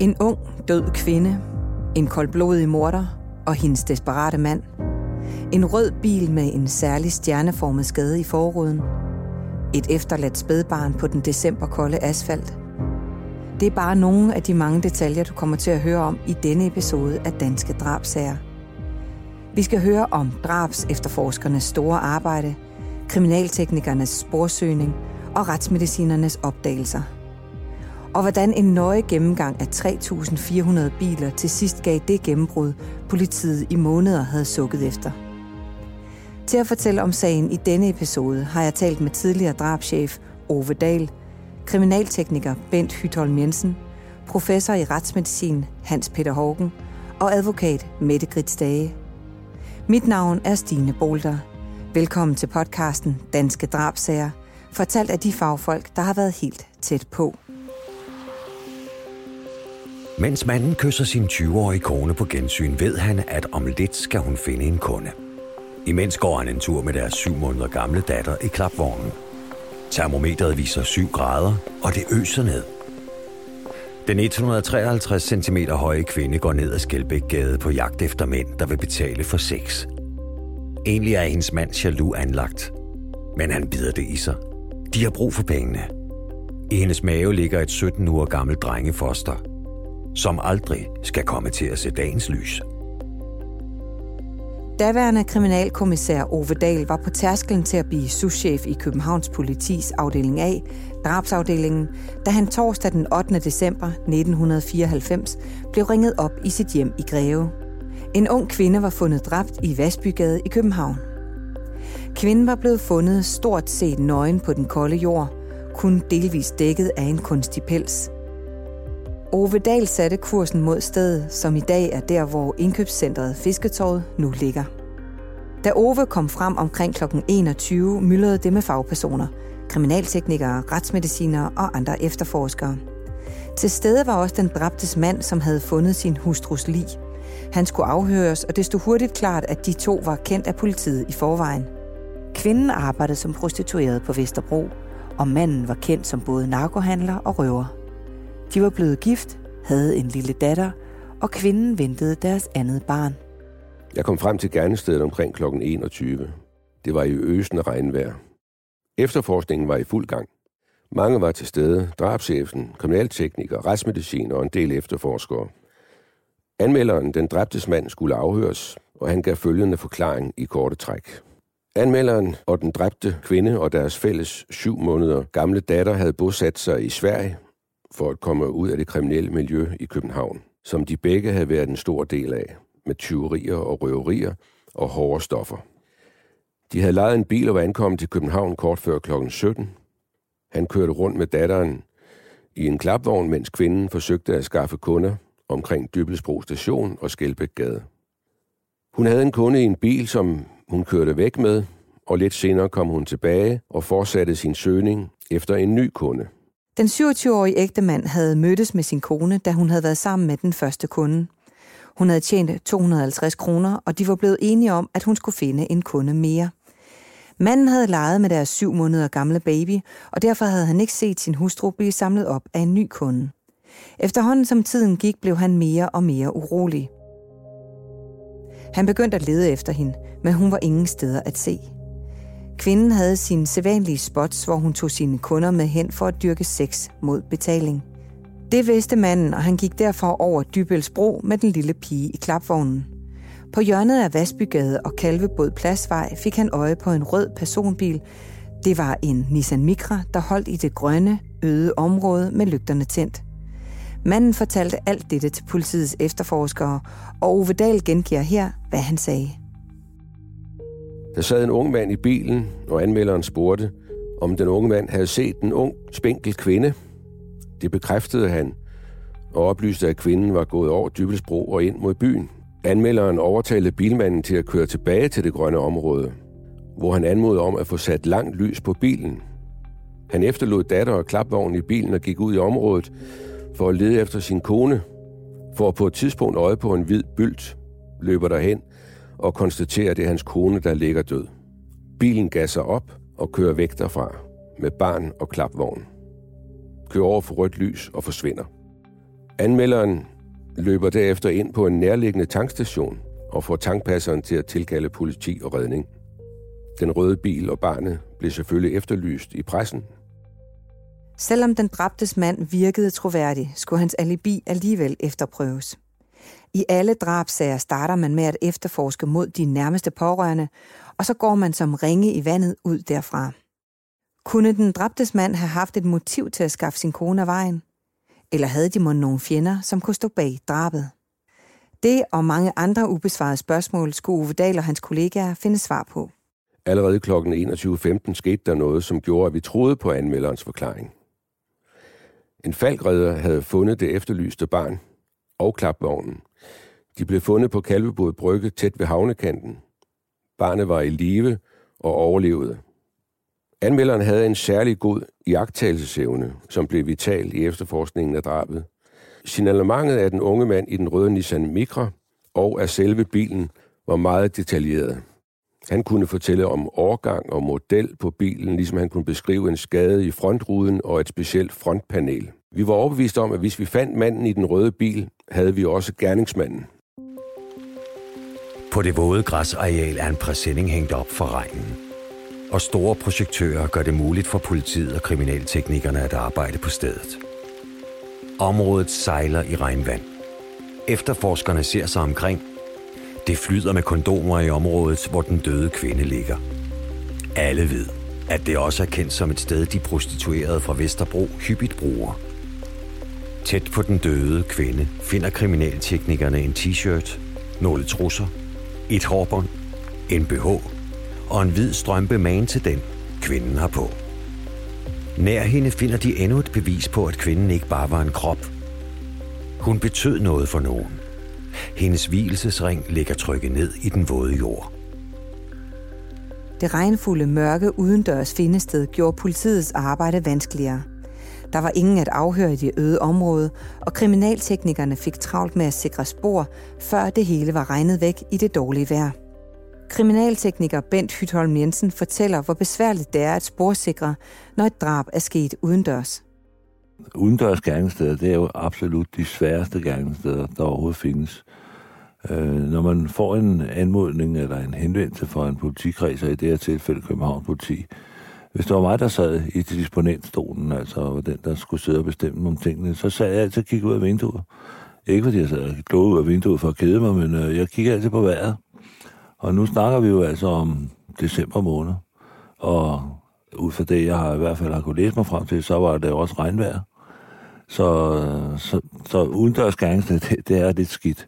En ung, død kvinde, en koldblodig morder og hendes desperate mand. En rød bil med en særlig stjerneformet skade i forruden. Et efterladt spædbarn på den decemberkolde asfalt. Det er bare nogle af de mange detaljer, du kommer til at høre om i denne episode af Danske Drabsager. Vi skal høre om drabs efterforskernes store arbejde, kriminalteknikernes sporsøgning og retsmedicinernes opdagelser – og hvordan en nøje gennemgang af 3.400 biler til sidst gav det gennembrud, politiet i måneder havde sukket efter. Til at fortælle om sagen i denne episode har jeg talt med tidligere drabschef Ove Dahl, kriminaltekniker Bent Hytholm Jensen, professor i retsmedicin Hans Peter Hågen og advokat Mette Grits Dage. Mit navn er Stine Bolter. Velkommen til podcasten Danske Drabsager, fortalt af de fagfolk, der har været helt tæt på. Mens manden kysser sin 20-årige kone på gensyn, ved han, at om lidt skal hun finde en kunde. Imens går han en tur med deres syv måneder gamle datter i klapvognen. Termometret viser 7 grader, og det øser ned. Den 153 cm høje kvinde går ned ad Skelbækgade på jagt efter mænd, der vil betale for sex. Egentlig er hendes mand jaloux anlagt, men han bider det i sig. De har brug for pengene. I hendes mave ligger et 17 uger gammelt drengefoster – som aldrig skal komme til at se dagens lys. Daværende kriminalkommissær Ove Dahl var på tærsklen til at blive souschef i Københavns politis afdeling A, drabsafdelingen, da han torsdag den 8. december 1994 blev ringet op i sit hjem i Greve. En ung kvinde var fundet dræbt i Vasbygade i København. Kvinden var blevet fundet stort set nøgen på den kolde jord, kun delvis dækket af en kunstig pels – Ove Dahl satte kursen mod stedet, som i dag er der, hvor indkøbscentret Fisketorvet nu ligger. Da Ove kom frem omkring kl. 21, myldrede det med fagpersoner, kriminalteknikere, retsmedicinere og andre efterforskere. Til stede var også den dræbtes mand, som havde fundet sin hustrus lig. Han skulle afhøres, og det stod hurtigt klart, at de to var kendt af politiet i forvejen. Kvinden arbejdede som prostitueret på Vesterbro, og manden var kendt som både narkohandler og røver. De var blevet gift, havde en lille datter, og kvinden ventede deres andet barn. Jeg kom frem til gerningsstedet omkring kl. 21. Det var i øsende regnvejr. Efterforskningen var i fuld gang. Mange var til stede, drabschefen, kriminaltekniker, retsmediciner og en del efterforskere. Anmelderen, den dræbtes mand, skulle afhøres, og han gav følgende forklaring i korte træk. Anmelderen og den dræbte kvinde og deres fælles syv måneder gamle datter havde bosat sig i Sverige for at komme ud af det kriminelle miljø i København, som de begge havde været en stor del af, med tyverier og røverier og hårde stoffer. De havde lejet en bil og var ankommet til København kort før kl. 17. Han kørte rundt med datteren i en klapvogn, mens kvinden forsøgte at skaffe kunder omkring Dybelsbro station og Skelbækgade. Hun havde en kunde i en bil, som hun kørte væk med, og lidt senere kom hun tilbage og fortsatte sin søgning efter en ny kunde – den 27-årige ægtemand havde mødtes med sin kone, da hun havde været sammen med den første kunde. Hun havde tjent 250 kroner, og de var blevet enige om, at hun skulle finde en kunde mere. Manden havde leget med deres syv måneder gamle baby, og derfor havde han ikke set sin hustru blive samlet op af en ny kunde. Efterhånden som tiden gik, blev han mere og mere urolig. Han begyndte at lede efter hende, men hun var ingen steder at se. Kvinden havde sine sædvanlige spots, hvor hun tog sine kunder med hen for at dyrke sex mod betaling. Det vidste manden, og han gik derfor over Dybelsbro med den lille pige i klapvognen. På hjørnet af Vasbygade og Kalvebod Pladsvej fik han øje på en rød personbil. Det var en Nissan Micra, der holdt i det grønne, øde område med lygterne tændt. Manden fortalte alt dette til politiets efterforskere, og Ove Dahl gengiver her, hvad han sagde. Der sad en ung mand i bilen, og anmelderen spurgte, om den unge mand havde set en ung, spinkel kvinde. Det bekræftede han, og oplyste, at kvinden var gået over Dybelsbro og ind mod byen. Anmelderen overtalte bilmanden til at køre tilbage til det grønne område, hvor han anmodede om at få sat langt lys på bilen. Han efterlod datter og klapvognen i bilen og gik ud i området for at lede efter sin kone, for at på et tidspunkt øje på en hvid bylt, løber derhen og konstaterer, at det er hans kone, der ligger død. Bilen gasser op og kører væk derfra med barn og klapvogn. Kører over for rødt lys og forsvinder. Anmelderen løber derefter ind på en nærliggende tankstation og får tankpasseren til at tilkalde politi og redning. Den røde bil og barnet blev selvfølgelig efterlyst i pressen. Selvom den dræbtes mand virkede troværdig, skulle hans alibi alligevel efterprøves. I alle drabsager starter man med at efterforske mod de nærmeste pårørende, og så går man som ringe i vandet ud derfra. Kunne den dræbtes mand have haft et motiv til at skaffe sin kone af vejen? Eller havde de måske nogle fjender, som kunne stå bag drabet? Det og mange andre ubesvarede spørgsmål skulle Uwe Dahl og hans kollegaer finde svar på. Allerede kl. 21.15 skete der noget, som gjorde, at vi troede på anmelderens forklaring. En falkredder havde fundet det efterlyste barn og klapvognen. De blev fundet på Kalvebod Brygge tæt ved havnekanten. Barnet var i live og overlevede. Anmelderen havde en særlig god jagttagelsesevne, som blev vital i efterforskningen af drabet. Signalementet af den unge mand i den røde Nissan Micra og af selve bilen var meget detaljeret. Han kunne fortælle om årgang og model på bilen, ligesom han kunne beskrive en skade i frontruden og et specielt frontpanel. Vi var overbevist om, at hvis vi fandt manden i den røde bil, havde vi også gerningsmanden. På det våde græsareal er en præsending hængt op for regnen. Og store projektører gør det muligt for politiet og kriminalteknikerne at arbejde på stedet. Området sejler i regnvand. Efterforskerne ser sig omkring. Det flyder med kondomer i området, hvor den døde kvinde ligger. Alle ved, at det også er kendt som et sted, de prostituerede fra Vesterbro hyppigt bruger. Tæt på den døde kvinde finder kriminalteknikerne en t-shirt, nogle trusser, et hårbånd, en BH og en hvid strømpe man til den, kvinden har på. Nær hende finder de endnu et bevis på, at kvinden ikke bare var en krop. Hun betød noget for nogen. Hendes hvilesesring ligger trykket ned i den våde jord. Det regnfulde mørke udendørs findested gjorde politiets arbejde vanskeligere. Der var ingen at afhøre i det øde område, og kriminalteknikerne fik travlt med at sikre spor, før det hele var regnet væk i det dårlige vejr. Kriminaltekniker Bent Hytholm Jensen fortæller, hvor besværligt det er at sporsikre, når et drab er sket udendørs. Udendørs gerningssteder, det er jo absolut de sværeste gerningssteder, der overhovedet findes. Øh, når man får en anmodning eller en henvendelse fra en politikreds, og i det her tilfælde København Politi, hvis det var mig, der sad i disponentstolen, altså den, der skulle sidde og bestemme nogle tingene, så sad jeg altid og kiggede ud af vinduet. Ikke fordi jeg sad og ud af vinduet for at kede mig, men øh, jeg kiggede altid på vejret. Og nu snakker vi jo altså om december måned. Og ud fra det, jeg har i hvert fald har kunne læse mig frem til, så var det også regnvejr. Så, øh, så, så udendørs det, det er lidt skidt.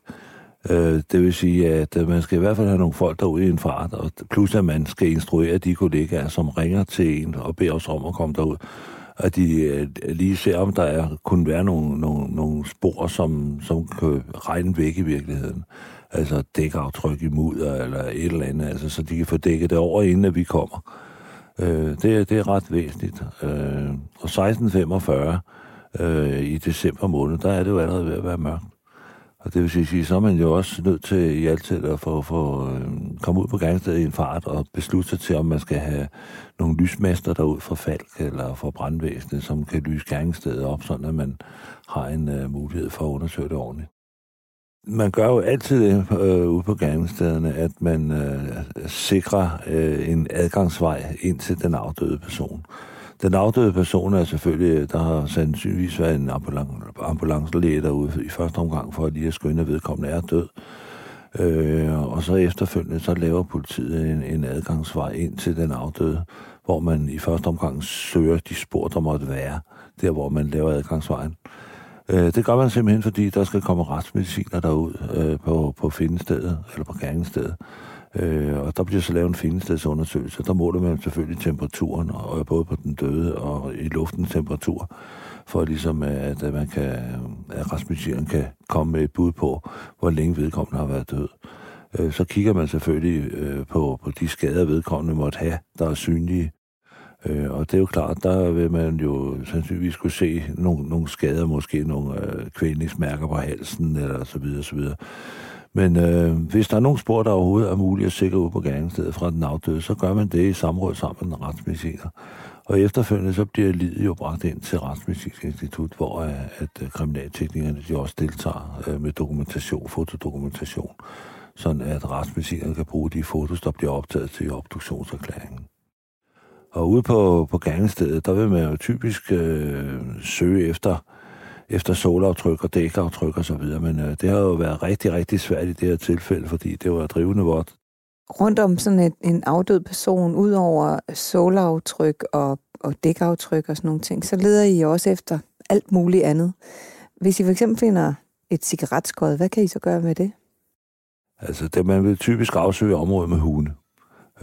Øh, det vil sige, at øh, man skal i hvert fald have nogle folk derude i en fart, og plus at man skal instruere de kollegaer, som ringer til en og beder os om at komme derud, at de øh, lige ser, om der er, kunne være nogle, nogle, nogle spor, som, som kan regne væk i virkeligheden. Altså dækaftryk i mudder eller et eller andet, altså, så de kan få dækket det over, inden at vi kommer. Øh, det, det er ret væsentligt. Øh, og 1645 øh, i december måned, der er det jo allerede ved at være mørkt. Og det vil sige, så er man jo også nødt til i altid at få, få øh, komme ud på gangstedet i en fart og beslutte sig til, om man skal have nogle lysmester derud fra Falk eller fra brandvæsenet, som kan lyse gangstedet op, sådan at man har en øh, mulighed for at undersøge det ordentligt. Man gør jo altid øh, ude på gerningsstederne, at man øh, sikrer øh, en adgangsvej ind til den afdøde person. Den afdøde person er selvfølgelig, der har sandsynligvis været en ambulancelæge derude i første omgang, for at lige at skønne, at vedkommende er død. Øh, og så efterfølgende, så laver politiet en, en adgangsvej ind til den afdøde, hvor man i første omgang søger de spor, der måtte være, der hvor man laver adgangsvejen. Øh, det gør man simpelthen, fordi der skal komme retsmediciner derud øh, på, på findestedet, eller på gerningsstedet. Øh, og der bliver så lavet en findestedsundersøgelse. Der måler man selvfølgelig temperaturen, og både på den døde og i luftens temperatur, for ligesom øh, at, at man kan, at retsmedicineren kan komme med et bud på, hvor længe vedkommende har været død. Øh, så kigger man selvfølgelig øh, på, på de skader, vedkommende måtte have, der er synlige. Øh, og det er jo klart, der vil man jo sandsynligvis kunne se nogle, nogle skader, måske nogle øh, kvælningsmærker på halsen, eller så videre, så videre. Men øh, hvis der er nogen spor, der overhovedet er muligt at sikre ud på gerningsstedet fra den afdøde, så gør man det i samråd sammen med den retsmediciner. Og efterfølgende så bliver livet jo bragt ind til Retsmedicinsk Institut, hvor øh, at, at kriminalteknikerne de også deltager øh, med dokumentation, fotodokumentation, sådan at retsmedicinerne kan bruge de fotos, der bliver optaget til obduktionserklæringen. Og ude på, på gangestedet, der vil man jo typisk øh, søge efter, efter solaftryk og dækaftryk og så videre, men øh, det har jo været rigtig, rigtig svært i det her tilfælde, fordi det var drivende vådt. Rundt om sådan et, en afdød person, ud over solaftryk og, og dækaftryk og sådan nogle ting, så leder I også efter alt muligt andet. Hvis I for eksempel finder et cigaretskod, hvad kan I så gøre med det? Altså, det, man vil typisk afsøge området med hunde.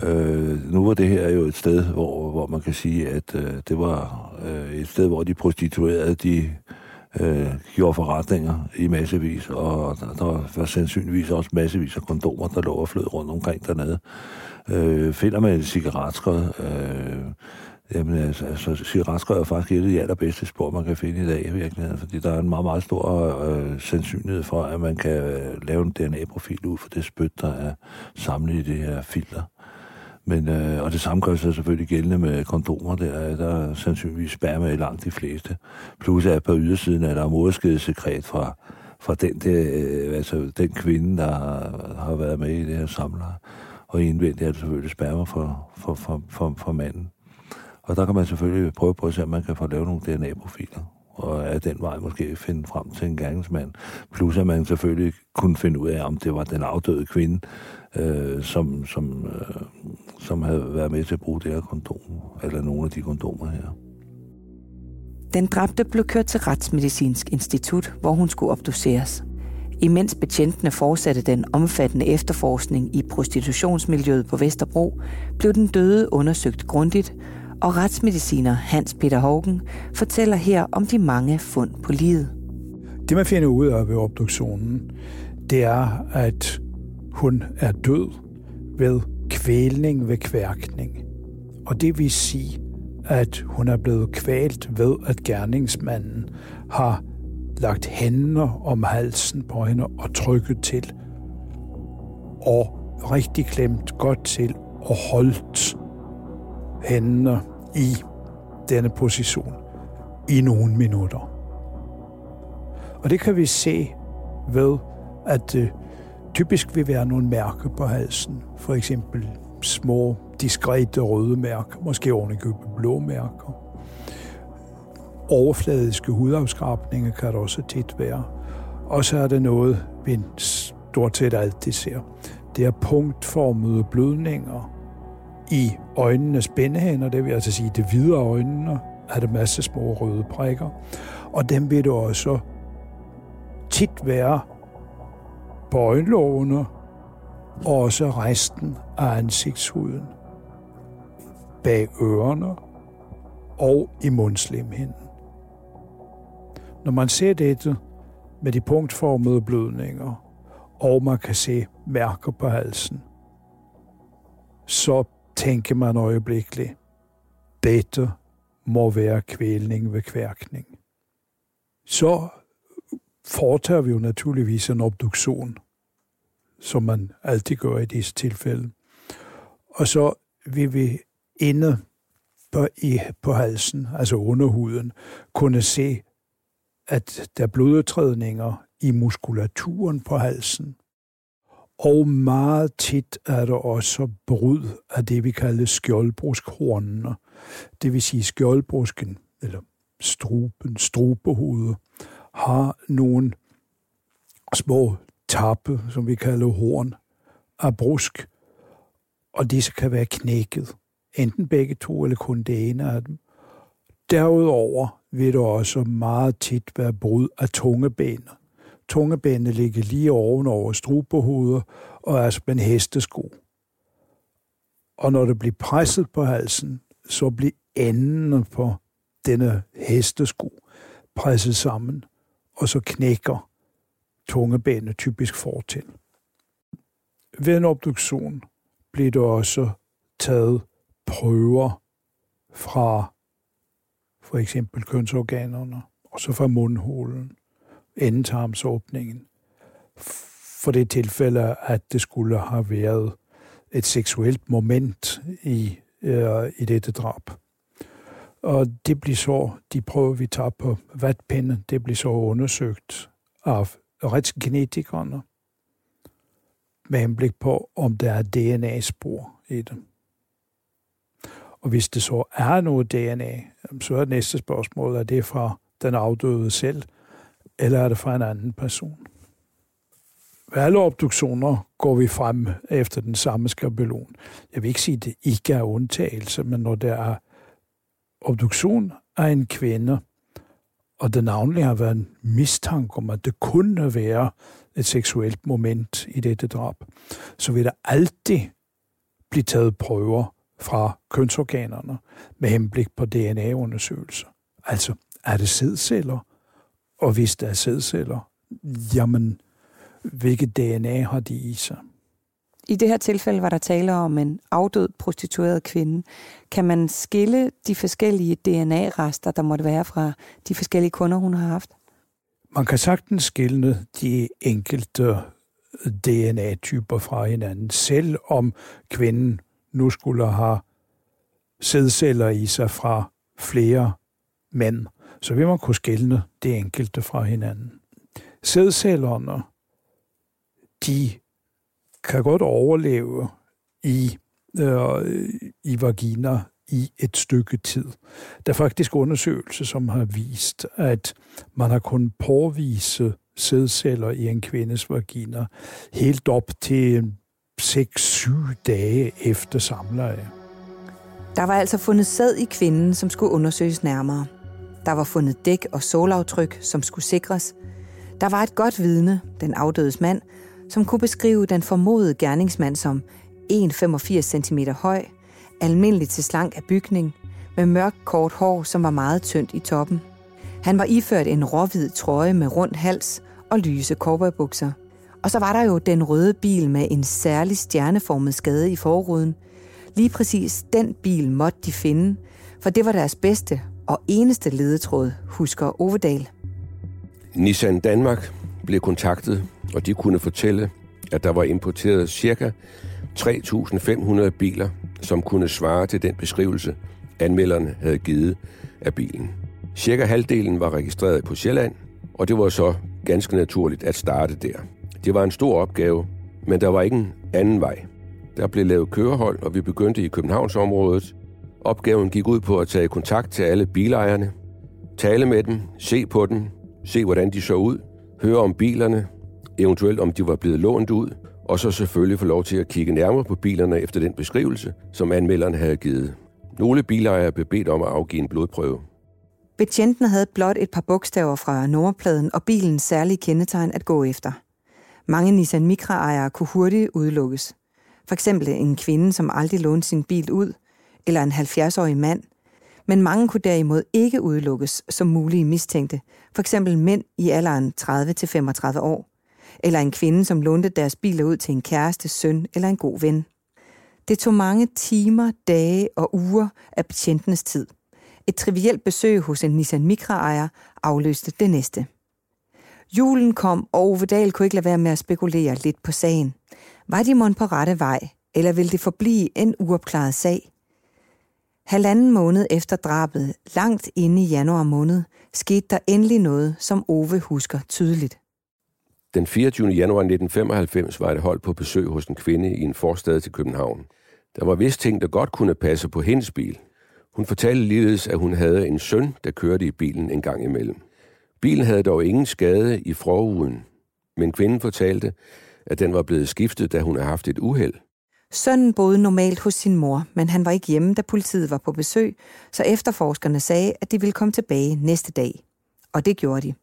Øh, nu var det her jo et sted, hvor, hvor man kan sige, at øh, det var øh, et sted, hvor de prostituerede, de øh, gjorde forretninger i massevis, og der, der var sandsynligvis også massevis af kondomer, der lå og flød rundt omkring dernede. Øh, finder man et cigaretskred, øh, Jamen altså, altså cigaretskred er faktisk et af de allerbedste spor, man kan finde i dag i virkeligheden, fordi der er en meget, meget stor øh, sandsynlighed for, at man kan øh, lave en DNA-profil ud for det spyt, der er samlet i det her filter. Men, øh, og det samme gør sig selvfølgelig gældende med kondomer. Der, der er sandsynligvis sperma i langt de fleste. Plus at på ydersiden er der moderskedesekret fra, fra den, der, øh, altså den kvinde, der har, har været med i det her samler. Og indvendigt er det selvfølgelig sperma for, for, for, for, for manden. Og der kan man selvfølgelig prøve på at se, om man kan få lavet nogle DNA-profiler og af den vej måske finde frem til en gerningsmand. Plus at man selvfølgelig kunne finde ud af, om det var den afdøde kvinde, øh, som, som, øh, som havde været med til at bruge det her kondom, eller nogle af de kondomer her. Den dræbte blev kørt til Retsmedicinsk Institut, hvor hun skulle obduceres. Imens betjentene fortsatte den omfattende efterforskning i prostitutionsmiljøet på Vesterbro, blev den døde undersøgt grundigt, og retsmediciner Hans Peter Hågen fortæller her om de mange fund på livet. Det man finder ud af ved obduktionen, det er, at hun er død ved kvælning ved kværkning. Og det vil sige, at hun er blevet kvalt ved, at gerningsmanden har lagt hænder om halsen på hende og trykket til. Og rigtig klemt godt til og holdt hænder i denne position i nogle minutter. Og det kan vi se ved, at det typisk vil være nogle mærker på halsen. For eksempel små, diskrete røde mærker, måske ovenikøbet blå mærker. Overfladiske hudafskrabninger kan der også tit være. Og så er det noget, vi stort set altid ser. Det er punktformede blødninger, i øjnenes spændehænder, det vil altså sige det hvide øjnene, er det masse små røde prikker. Og dem vil du også tit være på øjenlågene, og også resten af ansigtshuden, bag ørerne og i mundslimhinden. Når man ser dette med de punktformede blødninger, og man kan se mærker på halsen, så tænker man øjeblikkeligt, dette må være kvælning ved kværkning. Så foretager vi jo naturligvis en obduktion, som man altid gør i disse tilfælde. Og så vil vi inde på, i, på halsen, altså under huden, kunne se, at der er blodtrædninger i muskulaturen på halsen, og meget tit er der også brud af det, vi kalder skjoldbruskhornene. Det vil sige skjoldbrusken, eller struben, strubehovedet, har nogle små tappe, som vi kalder horn, af brusk, og disse kan være knækket. Enten begge to, eller kun det ene af dem. Derudover vil der også meget tit være brud af tungebenet tungebændet ligger lige oven over strubehovedet og er som en hestesko. Og når det bliver presset på halsen, så bliver enden på denne hestesko presset sammen, og så knækker tungebændene typisk fortil. Ved en obduktion bliver der også taget prøver fra for eksempel kønsorganerne, og så fra mundhulen endetarmsåbningen, for det tilfælde, at det skulle have været et seksuelt moment i, øh, i dette drab. Og det bliver så, de prøver, vi tager på vatpinde, det bliver så undersøgt af retsgenetikerne med henblik på, om der er DNA-spor i det. Og hvis det så er noget DNA, så er det næste spørgsmål, er det fra den afdøde selv, eller er det fra en anden person? Ved alle obduktioner går vi frem efter den samme skabelon. Jeg vil ikke sige, at det ikke er undtagelse, men når der er obduktion af en kvinde, og det navnlig har været en mistanke om, at det kunne være et seksuelt moment i dette drab, så vil der altid blive taget prøver fra kønsorganerne med henblik på DNA-undersøgelser. Altså, er det sædceller? Og hvis der er sædceller, jamen, hvilket DNA har de i sig? I det her tilfælde var der tale om en afdød prostitueret kvinde. Kan man skille de forskellige DNA-rester, der måtte være fra de forskellige kunder, hun har haft? Man kan sagtens skille de enkelte DNA-typer fra hinanden, selv om kvinden nu skulle have sædceller i sig fra flere mænd, så vil man kunne skille det enkelte fra hinanden. Sædcellerne, de kan godt overleve i, øh, i vagina i et stykke tid. Der er faktisk undersøgelser, som har vist, at man har kunnet påvise sædceller i en kvindes vagina helt op til 6-7 dage efter samleje. Der var altså fundet sæd i kvinden, som skulle undersøges nærmere. Der var fundet dæk og sålaftryk, som skulle sikres. Der var et godt vidne, den afdødes mand, som kunne beskrive den formodede gerningsmand som 1,85 cm høj, almindelig til slank af bygning, med mørk kort hår, som var meget tyndt i toppen. Han var iført en råhvid trøje med rund hals og lyse cowboybukser. Og så var der jo den røde bil med en særlig stjerneformet skade i forruden. Lige præcis den bil måtte de finde, for det var deres bedste og eneste ledetråd, husker Ovedal. Nissan Danmark blev kontaktet, og de kunne fortælle, at der var importeret ca. 3.500 biler, som kunne svare til den beskrivelse, anmelderen havde givet af bilen. Cirka halvdelen var registreret på Sjælland, og det var så ganske naturligt at starte der. Det var en stor opgave, men der var ingen anden vej. Der blev lavet kørehold, og vi begyndte i Københavnsområdet. Opgaven gik ud på at tage kontakt til alle bilejerne, tale med dem, se på dem, se hvordan de så ud, høre om bilerne, eventuelt om de var blevet lånt ud, og så selvfølgelig få lov til at kigge nærmere på bilerne efter den beskrivelse, som anmelderen havde givet. Nogle bilejere blev bedt om at afgive en blodprøve. Betjenten havde blot et par bogstaver fra nummerpladen og bilens særlige kendetegn at gå efter. Mange Nissan Micra-ejere kunne hurtigt udelukkes. For eksempel en kvinde, som aldrig lånte sin bil ud, eller en 70-årig mand. Men mange kunne derimod ikke udelukkes som mulige mistænkte, for eksempel mænd i alderen 30-35 år, eller en kvinde, som lånte deres biler ud til en kæreste, søn eller en god ven. Det tog mange timer, dage og uger af betjentenes tid. Et trivielt besøg hos en Nissan Micra-ejer afløste det næste. Julen kom, og Ove Dahl kunne ikke lade være med at spekulere lidt på sagen. Var de mon på rette vej, eller ville det forblive en uopklaret sag? Halvanden måned efter drabet, langt inde i januar måned, skete der endelig noget, som Ove husker tydeligt. Den 24. januar 1995 var et hold på besøg hos en kvinde i en forstad til København. Der var vist ting, der godt kunne passe på hendes bil. Hun fortalte ligeledes, at hun havde en søn, der kørte i bilen en gang imellem. Bilen havde dog ingen skade i forruden, men kvinden fortalte, at den var blevet skiftet, da hun havde haft et uheld. Sønnen boede normalt hos sin mor, men han var ikke hjemme, da politiet var på besøg, så efterforskerne sagde, at de ville komme tilbage næste dag. Og det gjorde de.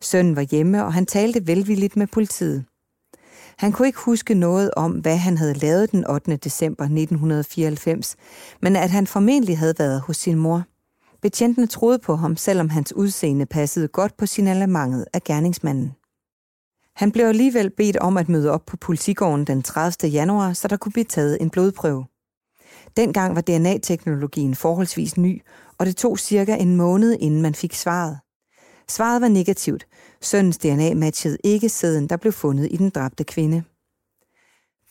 Sønnen var hjemme, og han talte velvilligt med politiet. Han kunne ikke huske noget om, hvad han havde lavet den 8. december 1994, men at han formentlig havde været hos sin mor. Betjentene troede på ham, selvom hans udseende passede godt på signalementet af gerningsmanden. Han blev alligevel bedt om at møde op på politigården den 30. januar, så der kunne blive taget en blodprøve. Dengang var DNA-teknologien forholdsvis ny, og det tog cirka en måned, inden man fik svaret. Svaret var negativt. Sønnens DNA matchede ikke sæden, der blev fundet i den dræbte kvinde.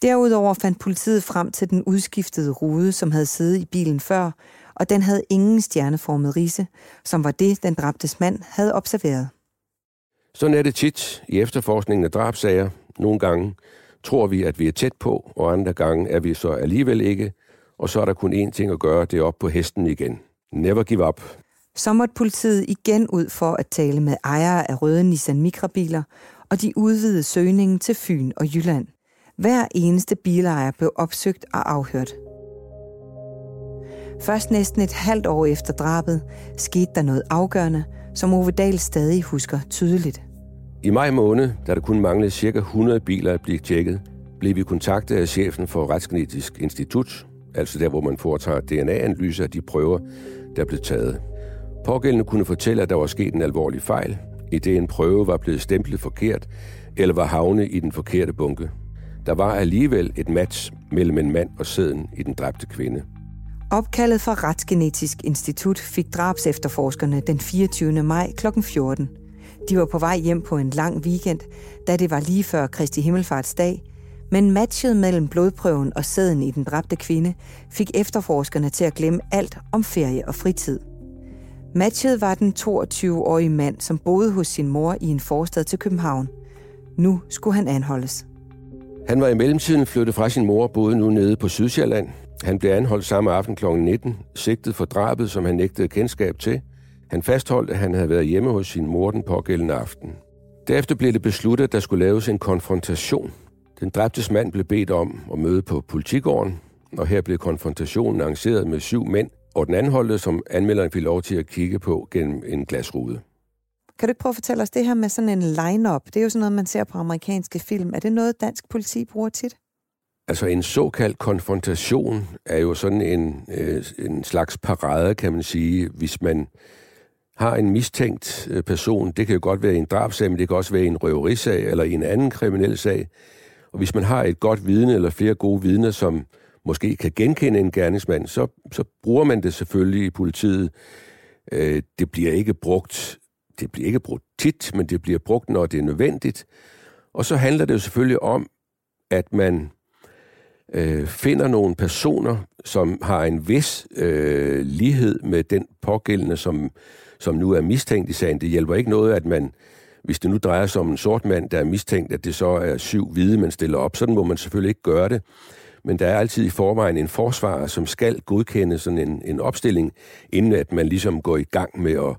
Derudover fandt politiet frem til den udskiftede rude, som havde siddet i bilen før, og den havde ingen stjerneformet rise, som var det, den dræbtes mand havde observeret. Sådan er det tit i efterforskningen af drabsager. Nogle gange tror vi, at vi er tæt på, og andre gange er vi så alligevel ikke, og så er der kun én ting at gøre, det er op på hesten igen. Never give up. Så måtte politiet igen ud for at tale med ejere af røde Nissan Micra-biler, og de udvidede søgningen til Fyn og Jylland. Hver eneste bilejer blev opsøgt og afhørt. Først næsten et halvt år efter drabet skete der noget afgørende, som Ove Dahl stadig husker tydeligt. I maj måned, da der kun manglede ca. 100 biler at blive tjekket, blev vi kontaktet af chefen for Retsgenetisk Institut, altså der, hvor man foretager DNA-analyser af de prøver, der blev taget. Pågældende kunne fortælle, at der var sket en alvorlig fejl, i det en prøve var blevet stemplet forkert, eller var havnet i den forkerte bunke. Der var alligevel et match mellem en mand og sæden i den dræbte kvinde. Opkaldet fra Retsgenetisk Institut fik drabs efterforskerne den 24. maj kl. 14. De var på vej hjem på en lang weekend, da det var lige før Kristi Himmelfartsdag, men matchet mellem blodprøven og sæden i den dræbte kvinde fik efterforskerne til at glemme alt om ferie og fritid. Matchet var den 22-årige mand, som boede hos sin mor i en forstad til København. Nu skulle han anholdes. Han var i mellemtiden flyttet fra sin mor og boede nu nede på Sydsjælland. Han blev anholdt samme aften kl. 19, sigtet for drabet, som han nægtede kendskab til. Han fastholdt, at han havde været hjemme hos sin mor den pågældende aften. Derefter blev det besluttet, at der skulle laves en konfrontation. Den dræbtes mand blev bedt om at møde på politigården, og her blev konfrontationen arrangeret med syv mænd, og den anholdte, som anmelderen fik lov til at kigge på gennem en glasrude. Kan du ikke prøve at fortælle os det her med sådan en line-up? Det er jo sådan noget, man ser på amerikanske film. Er det noget, dansk politi bruger tit? Altså en såkaldt konfrontation er jo sådan en, øh, en slags parade, kan man sige, hvis man har en mistænkt øh, person. Det kan jo godt være i en drabsag, men det kan også være i en røverisag eller i en anden kriminel sag. Og hvis man har et godt vidne eller flere gode vidner, som måske kan genkende en gerningsmand, så, så bruger man det selvfølgelig i politiet. Øh, det bliver ikke brugt det bliver ikke brugt tit, men det bliver brugt, når det er nødvendigt. Og så handler det jo selvfølgelig om, at man øh, finder nogle personer, som har en vis øh, lighed med den pågældende, som, som nu er mistænkt i sagen. Det hjælper ikke noget, at man, hvis det nu drejer sig om en sort mand, der er mistænkt, at det så er syv hvide, man stiller op. Sådan må man selvfølgelig ikke gøre det. Men der er altid i forvejen en forsvarer, som skal godkende sådan en, en opstilling, inden at man ligesom går i gang med at,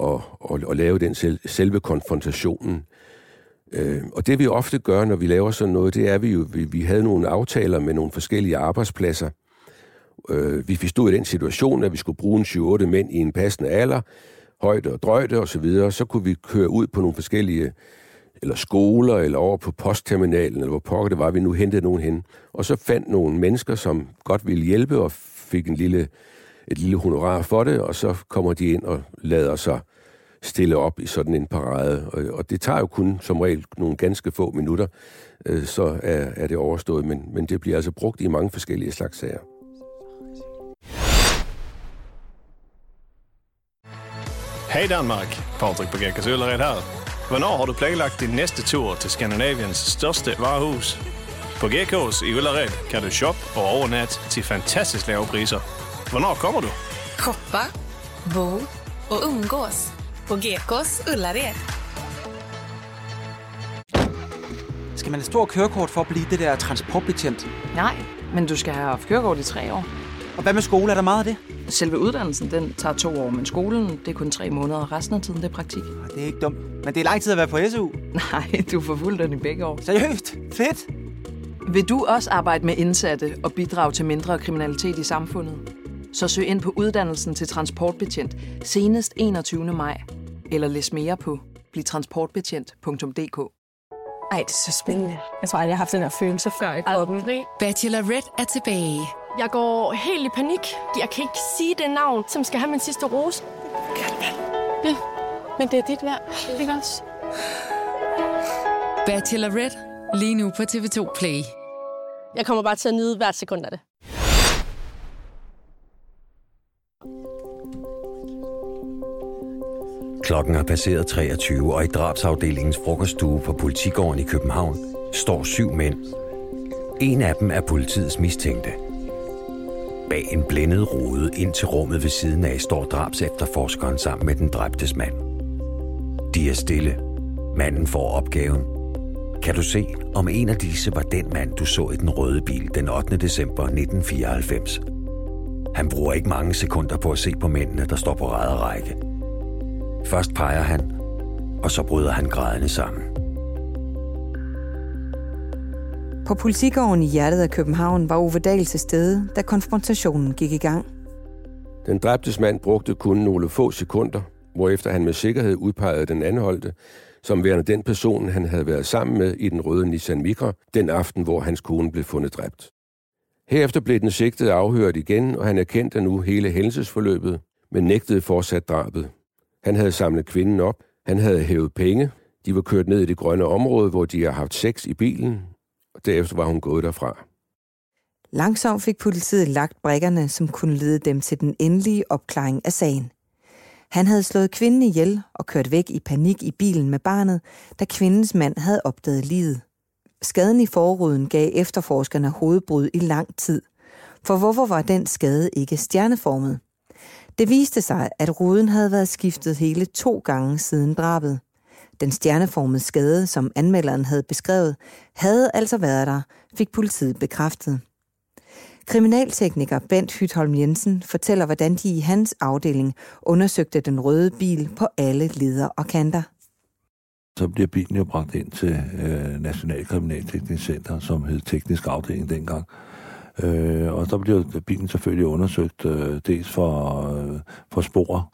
at, at, at lave den selve konfrontationen. Øh, og det vi ofte gør, når vi laver sådan noget, det er, at vi jo, vi, vi havde nogle aftaler med nogle forskellige arbejdspladser. Øh, vi stod i den situation, at vi skulle bruge en 7-8 mænd i en passende alder, højde og drøjde osv., så, videre. så kunne vi køre ud på nogle forskellige eller skoler, eller over på postterminalen, eller hvor pokker det var, vi nu hentede nogen hen. Og så fandt nogle mennesker, som godt ville hjælpe, og fik en lille, et lille honorar for det, og så kommer de ind og lader sig stille op i sådan en parade. Og, og det tager jo kun som regel nogle ganske få minutter, øh, så er, er det overstået. Men, men det bliver altså brugt i mange forskellige slags sager. Hej Danmark, Patrick på Gækkers Øllered her. Hvornår har du planlagt din næste tur til Skandinaviens største varehus? På Gekås i Ullared kan du shoppe og overnatte til fantastisk lave priser. Hvornår kommer du? Shoppa, bo och umgås på Gekås Ullared. Skal man have stor kørekort for at blive det der transportbetjent? Nej, men du skal have haft kørekort i tre år. Og hvad med skole? Er der meget af det? Selve uddannelsen, den tager to år, men skolen, det er kun tre måneder, og resten af tiden, det er praktik. Det er ikke dumt. Men det er lang tid at være på SU. Nej, du får fuldt den i begge år. Seriøst? Fedt! Vil du også arbejde med indsatte og bidrage til mindre kriminalitet i samfundet? Så søg ind på uddannelsen til transportbetjent senest 21. maj. Eller læs mere på blivtransportbetjent.dk Ej, det er så spændende. Jeg tror aldrig, jeg har haft den her følelse før i kroppen. Bachelorette er tilbage. Jeg går helt i panik. Jeg kan ikke sige det navn, som skal have min sidste rose. Ja, men det er dit værd. Ikke også? Bachelorette lige nu på TV2 Play. Jeg kommer bare til at nyde hvert sekund af det. Klokken er passeret 23, og i drabsafdelingens frokoststue på politigården i København står syv mænd. En af dem er politiets mistænkte. Bag en blændet rude ind til rummet ved siden af står drabs efterforskeren sammen med den dræbtes mand. De er stille. Manden får opgaven. Kan du se, om en af disse var den mand, du så i den røde bil den 8. december 1994? Han bruger ikke mange sekunder på at se på mændene, der står på række. Først peger han, og så bryder han grædende sammen. På politigården i hjertet af København var Ove Dahl til stede, da konfrontationen gik i gang. Den dræbtes mand brugte kun nogle få sekunder, hvorefter han med sikkerhed udpegede den anholdte, som værende den person, han havde været sammen med i den røde Nissan Micra, den aften, hvor hans kone blev fundet dræbt. Herefter blev den sigtede afhørt igen, og han erkendte nu hele hændelsesforløbet, men nægtede fortsat drabet. Han havde samlet kvinden op, han havde hævet penge, de var kørt ned i det grønne område, hvor de har haft sex i bilen, og derefter var hun gået derfra. Langsomt fik politiet lagt brækkerne, som kunne lede dem til den endelige opklaring af sagen. Han havde slået kvinden ihjel og kørt væk i panik i bilen med barnet, da kvindens mand havde opdaget livet. Skaden i forruden gav efterforskerne hovedbrud i lang tid. For hvorfor var den skade ikke stjerneformet? Det viste sig, at ruden havde været skiftet hele to gange siden drabet. Den stjerneformede skade, som anmelderen havde beskrevet, havde altså været der, fik politiet bekræftet. Kriminaltekniker Bent Hytholm Jensen fortæller, hvordan de i hans afdeling undersøgte den røde bil på alle leder og kanter. Så bliver bilen jo bragt ind til øh, National Kriminalteknisk Center, som hed teknisk afdeling dengang. Øh, og så bliver bilen selvfølgelig undersøgt øh, dels for, øh, for spor,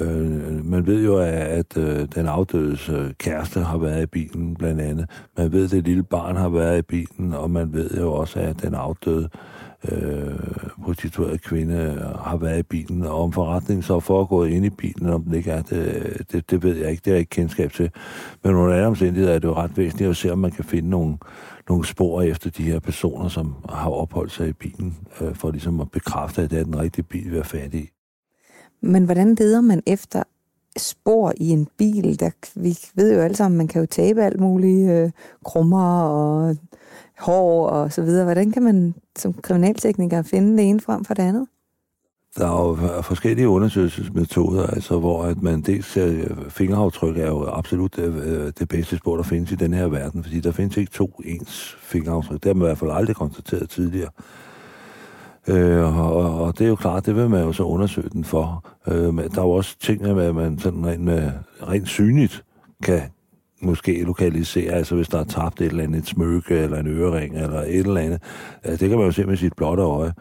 Øh, man ved jo, at øh, den afdødes øh, kæreste har været i bilen, blandt andet. Man ved, at det lille barn har været i bilen, og man ved jo også, at den afdøde øh, prostituerede kvinde har været i bilen. Og om forretningen så er foregået inde i bilen, om det ikke er, det, det, det ved jeg ikke. Det er jeg ikke kendskab til. Men under alle omstændigheder er det jo ret væsentligt at se, om man kan finde nogle, nogle spor efter de her personer, som har opholdt sig i bilen, øh, for ligesom at bekræfte, at det er den rigtige bil, vi er fat i. Men hvordan leder man efter spor i en bil? Der, vi ved jo alle sammen, man kan jo tabe alt muligt, øh, krummer og hår og så videre. Hvordan kan man som kriminaltekniker finde det ene frem for det andet? Der er jo forskellige undersøgelsesmetoder, altså hvor at man dels ser, øh, fingeraftryk er jo absolut det, det bedste spor, der findes i den her verden, fordi der findes ikke to ens fingeraftryk. Det har man i hvert fald aldrig konstateret tidligere. Øh, og, og det er jo klart, det vil man jo så undersøge den for. Øh, men der er jo også ting, at man sådan rent, rent synligt kan måske lokalisere, altså hvis der er tabt et eller andet, et smykke eller en ørering eller et eller andet. Altså, det kan man jo se med sit blotte øje.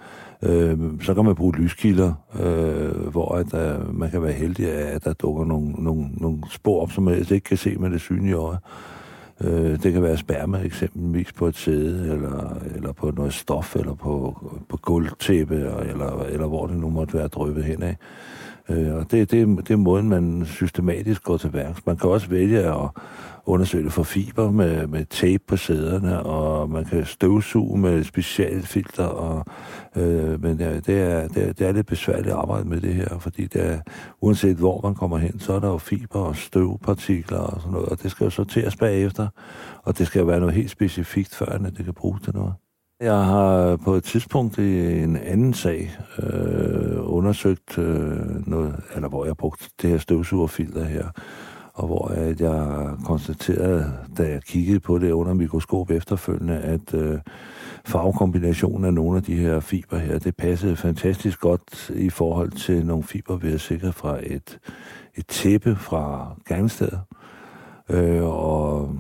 Øh, så kan man bruge lyskilder, øh, hvor at, øh, man kan være heldig af, at der dukker nogle, nogle, nogle spor op, som man ikke kan se med det synlige øje. Øh, det kan være sperma eksempelvis på et sæde, eller, eller på noget stof, eller på, på gulvtæppe, eller, eller hvor det nu måtte være drøbet hen af. Øh, og det, det, det er måden, man systematisk går til værks. Man kan også vælge at undersøge det for fiber med, med tape på sæderne, og man kan støvsuge med specialfilter, og, øh, men det, det, er, det, er, det er lidt besværligt at arbejde med det her, fordi det er, uanset hvor man kommer hen, så er der jo fiber og støvpartikler og sådan noget, og det skal jo sorteres bagefter, og det skal jo være noget helt specifikt, før det kan bruges til noget. Jeg har på et tidspunkt i en anden sag øh, undersøgt øh, noget, eller hvor jeg brugte det her støvsugerfilter her, og hvor at jeg konstaterede, da jeg kiggede på det under mikroskop efterfølgende, at øh, farvekombinationen af nogle af de her fiber her, det passede fantastisk godt i forhold til nogle fiber, vi har sikret fra et, et tæppe fra Gernsted. Øh, og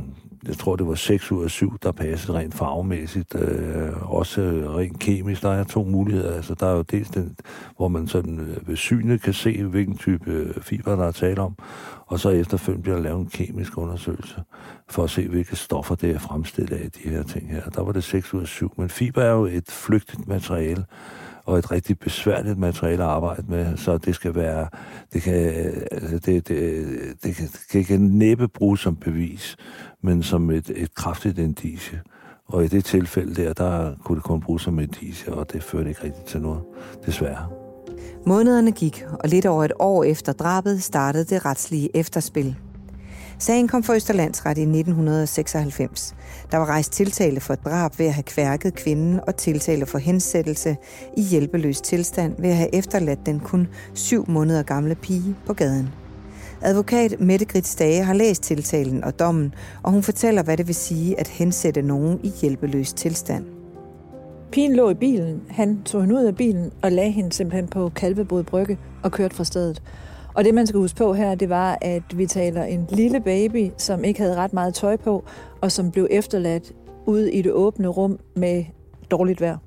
jeg tror, det var 6 ud af 7, der passede rent farvemæssigt. Øh, også rent kemisk. Der er to muligheder. Altså, der er jo dels den, hvor man sådan øh, ved synet kan se, hvilken type øh, fiber, der er tale om. Og så efterfølgende bliver der lavet en kemisk undersøgelse for at se, hvilke stoffer det er fremstillet af de her ting her. Der var det 6 ud af 7. Men fiber er jo et flygtigt materiale, og et rigtig besværligt materiale at arbejde med, så det skal være, det kan, altså, det, det, det, kan, det kan næppe bruges som bevis, men som et, et kraftigt indicie. Og i det tilfælde der, der kunne det kun bruges som indicie, og det førte ikke rigtigt til noget, desværre. Månederne gik, og lidt over et år efter drabet startede det retslige efterspil. Sagen kom for Østerlandsret i 1996. Der var rejst tiltale for drab ved at have kværket kvinden og tiltale for hensættelse i hjælpeløs tilstand ved at have efterladt den kun syv måneder gamle pige på gaden. Advokat Mette Grit Stage har læst tiltalen og dommen, og hun fortæller, hvad det vil sige at hensætte nogen i hjælpeløs tilstand. Pigen lå i bilen. Han tog hende ud af bilen og lagde hende simpelthen på Kalvebod Brygge og kørte fra stedet. Og det, man skal huske på her, det var, at vi taler en lille baby, som ikke havde ret meget tøj på, og som blev efterladt ude i det åbne rum med dårligt vejr.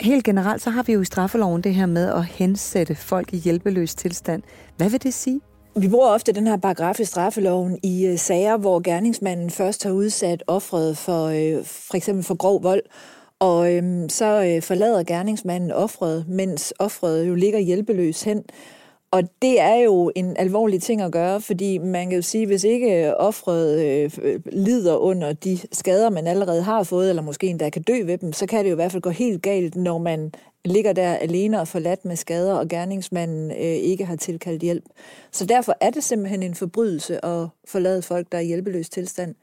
Helt generelt, så har vi jo i straffeloven det her med at hensætte folk i hjælpeløs tilstand. Hvad vil det sige? Vi bruger ofte den her paragraf i straffeloven i uh, sager, hvor gerningsmanden først har udsat offret for uh, for eksempel for grov vold, og øhm, så øh, forlader gerningsmanden offret, mens offret jo ligger hjælpeløs hen. Og det er jo en alvorlig ting at gøre, fordi man kan jo sige, hvis ikke øh, offret øh, øh, lider under de skader, man allerede har fået, eller måske endda kan dø ved dem, så kan det jo i hvert fald gå helt galt, når man ligger der alene og forladt med skader, og gerningsmanden øh, ikke har tilkaldt hjælp. Så derfor er det simpelthen en forbrydelse at forlade folk, der er i hjælpeløs tilstand.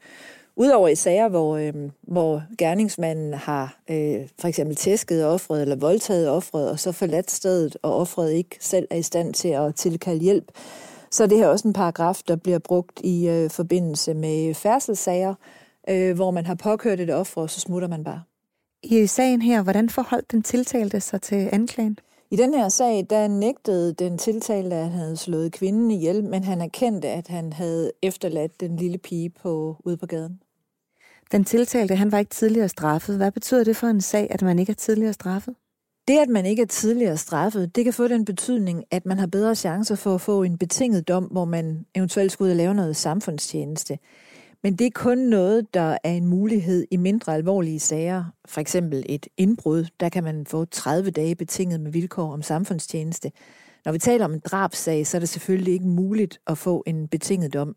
Udover i sager, hvor, øh, hvor gerningsmanden har øh, for eksempel tæsket offret eller voldtaget offret, og så forladt stedet, og offret ikke selv er i stand til at tilkalde hjælp, så er det her også en paragraf, der bliver brugt i øh, forbindelse med færdselssager, øh, hvor man har påkørt et offer, og så smutter man bare. I sagen her, hvordan forholdt den tiltalte sig til anklagen? I den her sag, der nægtede den tiltalte, at han havde slået kvinden ihjel, men han erkendte, at han havde efterladt den lille pige på, ude på gaden. Den tiltalte, han var ikke tidligere straffet. Hvad betyder det for en sag, at man ikke er tidligere straffet? Det, at man ikke er tidligere straffet, det kan få den betydning, at man har bedre chancer for at få en betinget dom, hvor man eventuelt skulle ud og lave noget samfundstjeneste. Men det er kun noget, der er en mulighed i mindre alvorlige sager. For eksempel et indbrud, der kan man få 30 dage betinget med vilkår om samfundstjeneste. Når vi taler om en drabsag, så er det selvfølgelig ikke muligt at få en betinget dom.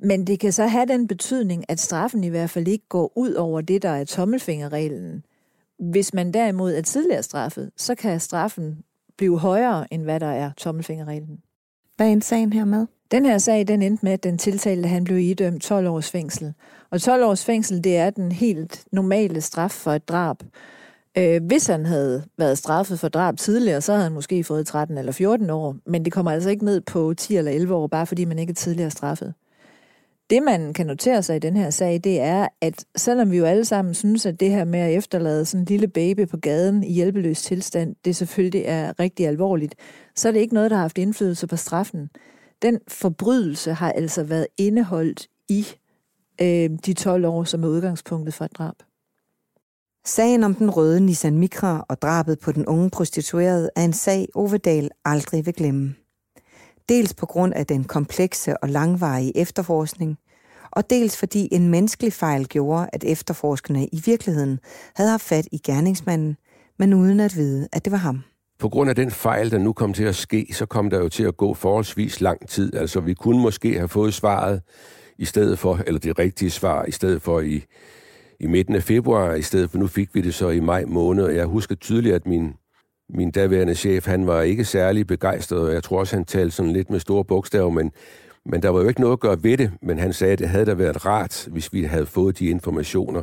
Men det kan så have den betydning, at straffen i hvert fald ikke går ud over det, der er tommelfingerreglen. Hvis man derimod er tidligere straffet, så kan straffen blive højere, end hvad der er tommelfingerreglen. Hvad er en sagen her med? Den her sag, den endte med, at den tiltalte, han blev idømt 12 års fængsel. Og 12 års fængsel, det er den helt normale straf for et drab. Øh, hvis han havde været straffet for drab tidligere, så havde han måske fået 13 eller 14 år. Men det kommer altså ikke ned på 10 eller 11 år, bare fordi man ikke er tidligere straffet. Det, man kan notere sig i den her sag, det er, at selvom vi jo alle sammen synes, at det her med at efterlade sådan en lille baby på gaden i hjælpeløs tilstand, det selvfølgelig er rigtig alvorligt, så er det ikke noget, der har haft indflydelse på straffen. Den forbrydelse har altså været indeholdt i øh, de 12 år, som er udgangspunktet for et drab. Sagen om den røde Nissan Micra og drabet på den unge prostituerede er en sag, Ovedal aldrig vil glemme. Dels på grund af den komplekse og langvarige efterforskning, og dels fordi en menneskelig fejl gjorde, at efterforskerne i virkeligheden havde haft fat i gerningsmanden, men uden at vide, at det var ham. På grund af den fejl, der nu kom til at ske, så kom der jo til at gå forholdsvis lang tid. Altså, vi kunne måske have fået svaret i stedet for, eller det rigtige svar, i stedet for i, i midten af februar, i stedet for nu fik vi det så i maj måned. Jeg husker tydeligt, at min min daværende chef, han var ikke særlig begejstret, og jeg tror også, han talte sådan lidt med store bogstaver, men, men der var jo ikke noget at gøre ved det, men han sagde, at det havde da været rart, hvis vi havde fået de informationer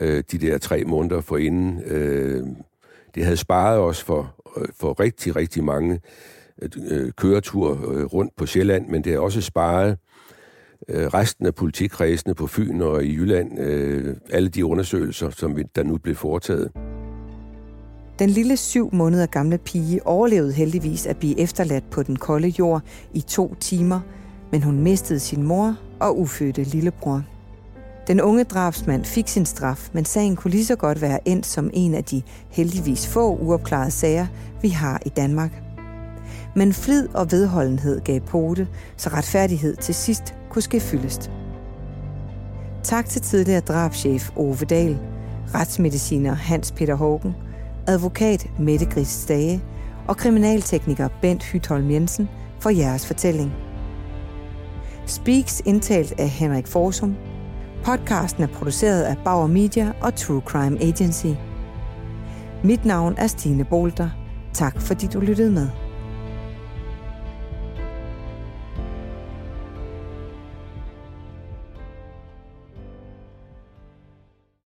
øh, de der tre måneder forinden. Øh, det havde sparet os for, øh, for rigtig, rigtig mange øh, køretur øh, rundt på Sjælland, men det har også sparet øh, resten af politikredsene på Fyn og i Jylland, øh, alle de undersøgelser, som vi, der nu blev foretaget. Den lille syv måneder gamle pige overlevede heldigvis at blive efterladt på den kolde jord i to timer, men hun mistede sin mor og ufødte lillebror. Den unge drabsmand fik sin straf, men sagen kunne lige så godt være endt som en af de heldigvis få uopklarede sager, vi har i Danmark. Men flid og vedholdenhed gav pote, så retfærdighed til sidst kunne ske fyldest. Tak til tidligere drabschef Ove Dahl, retsmediciner Hans Peter Hågen – advokat Mette Gris Stage og kriminaltekniker Bent Hytholm Jensen for jeres fortælling. Speaks indtalt af Henrik Forsum. Podcasten er produceret af Bauer Media og True Crime Agency. Mit navn er Stine Bolter. Tak fordi du lyttede med.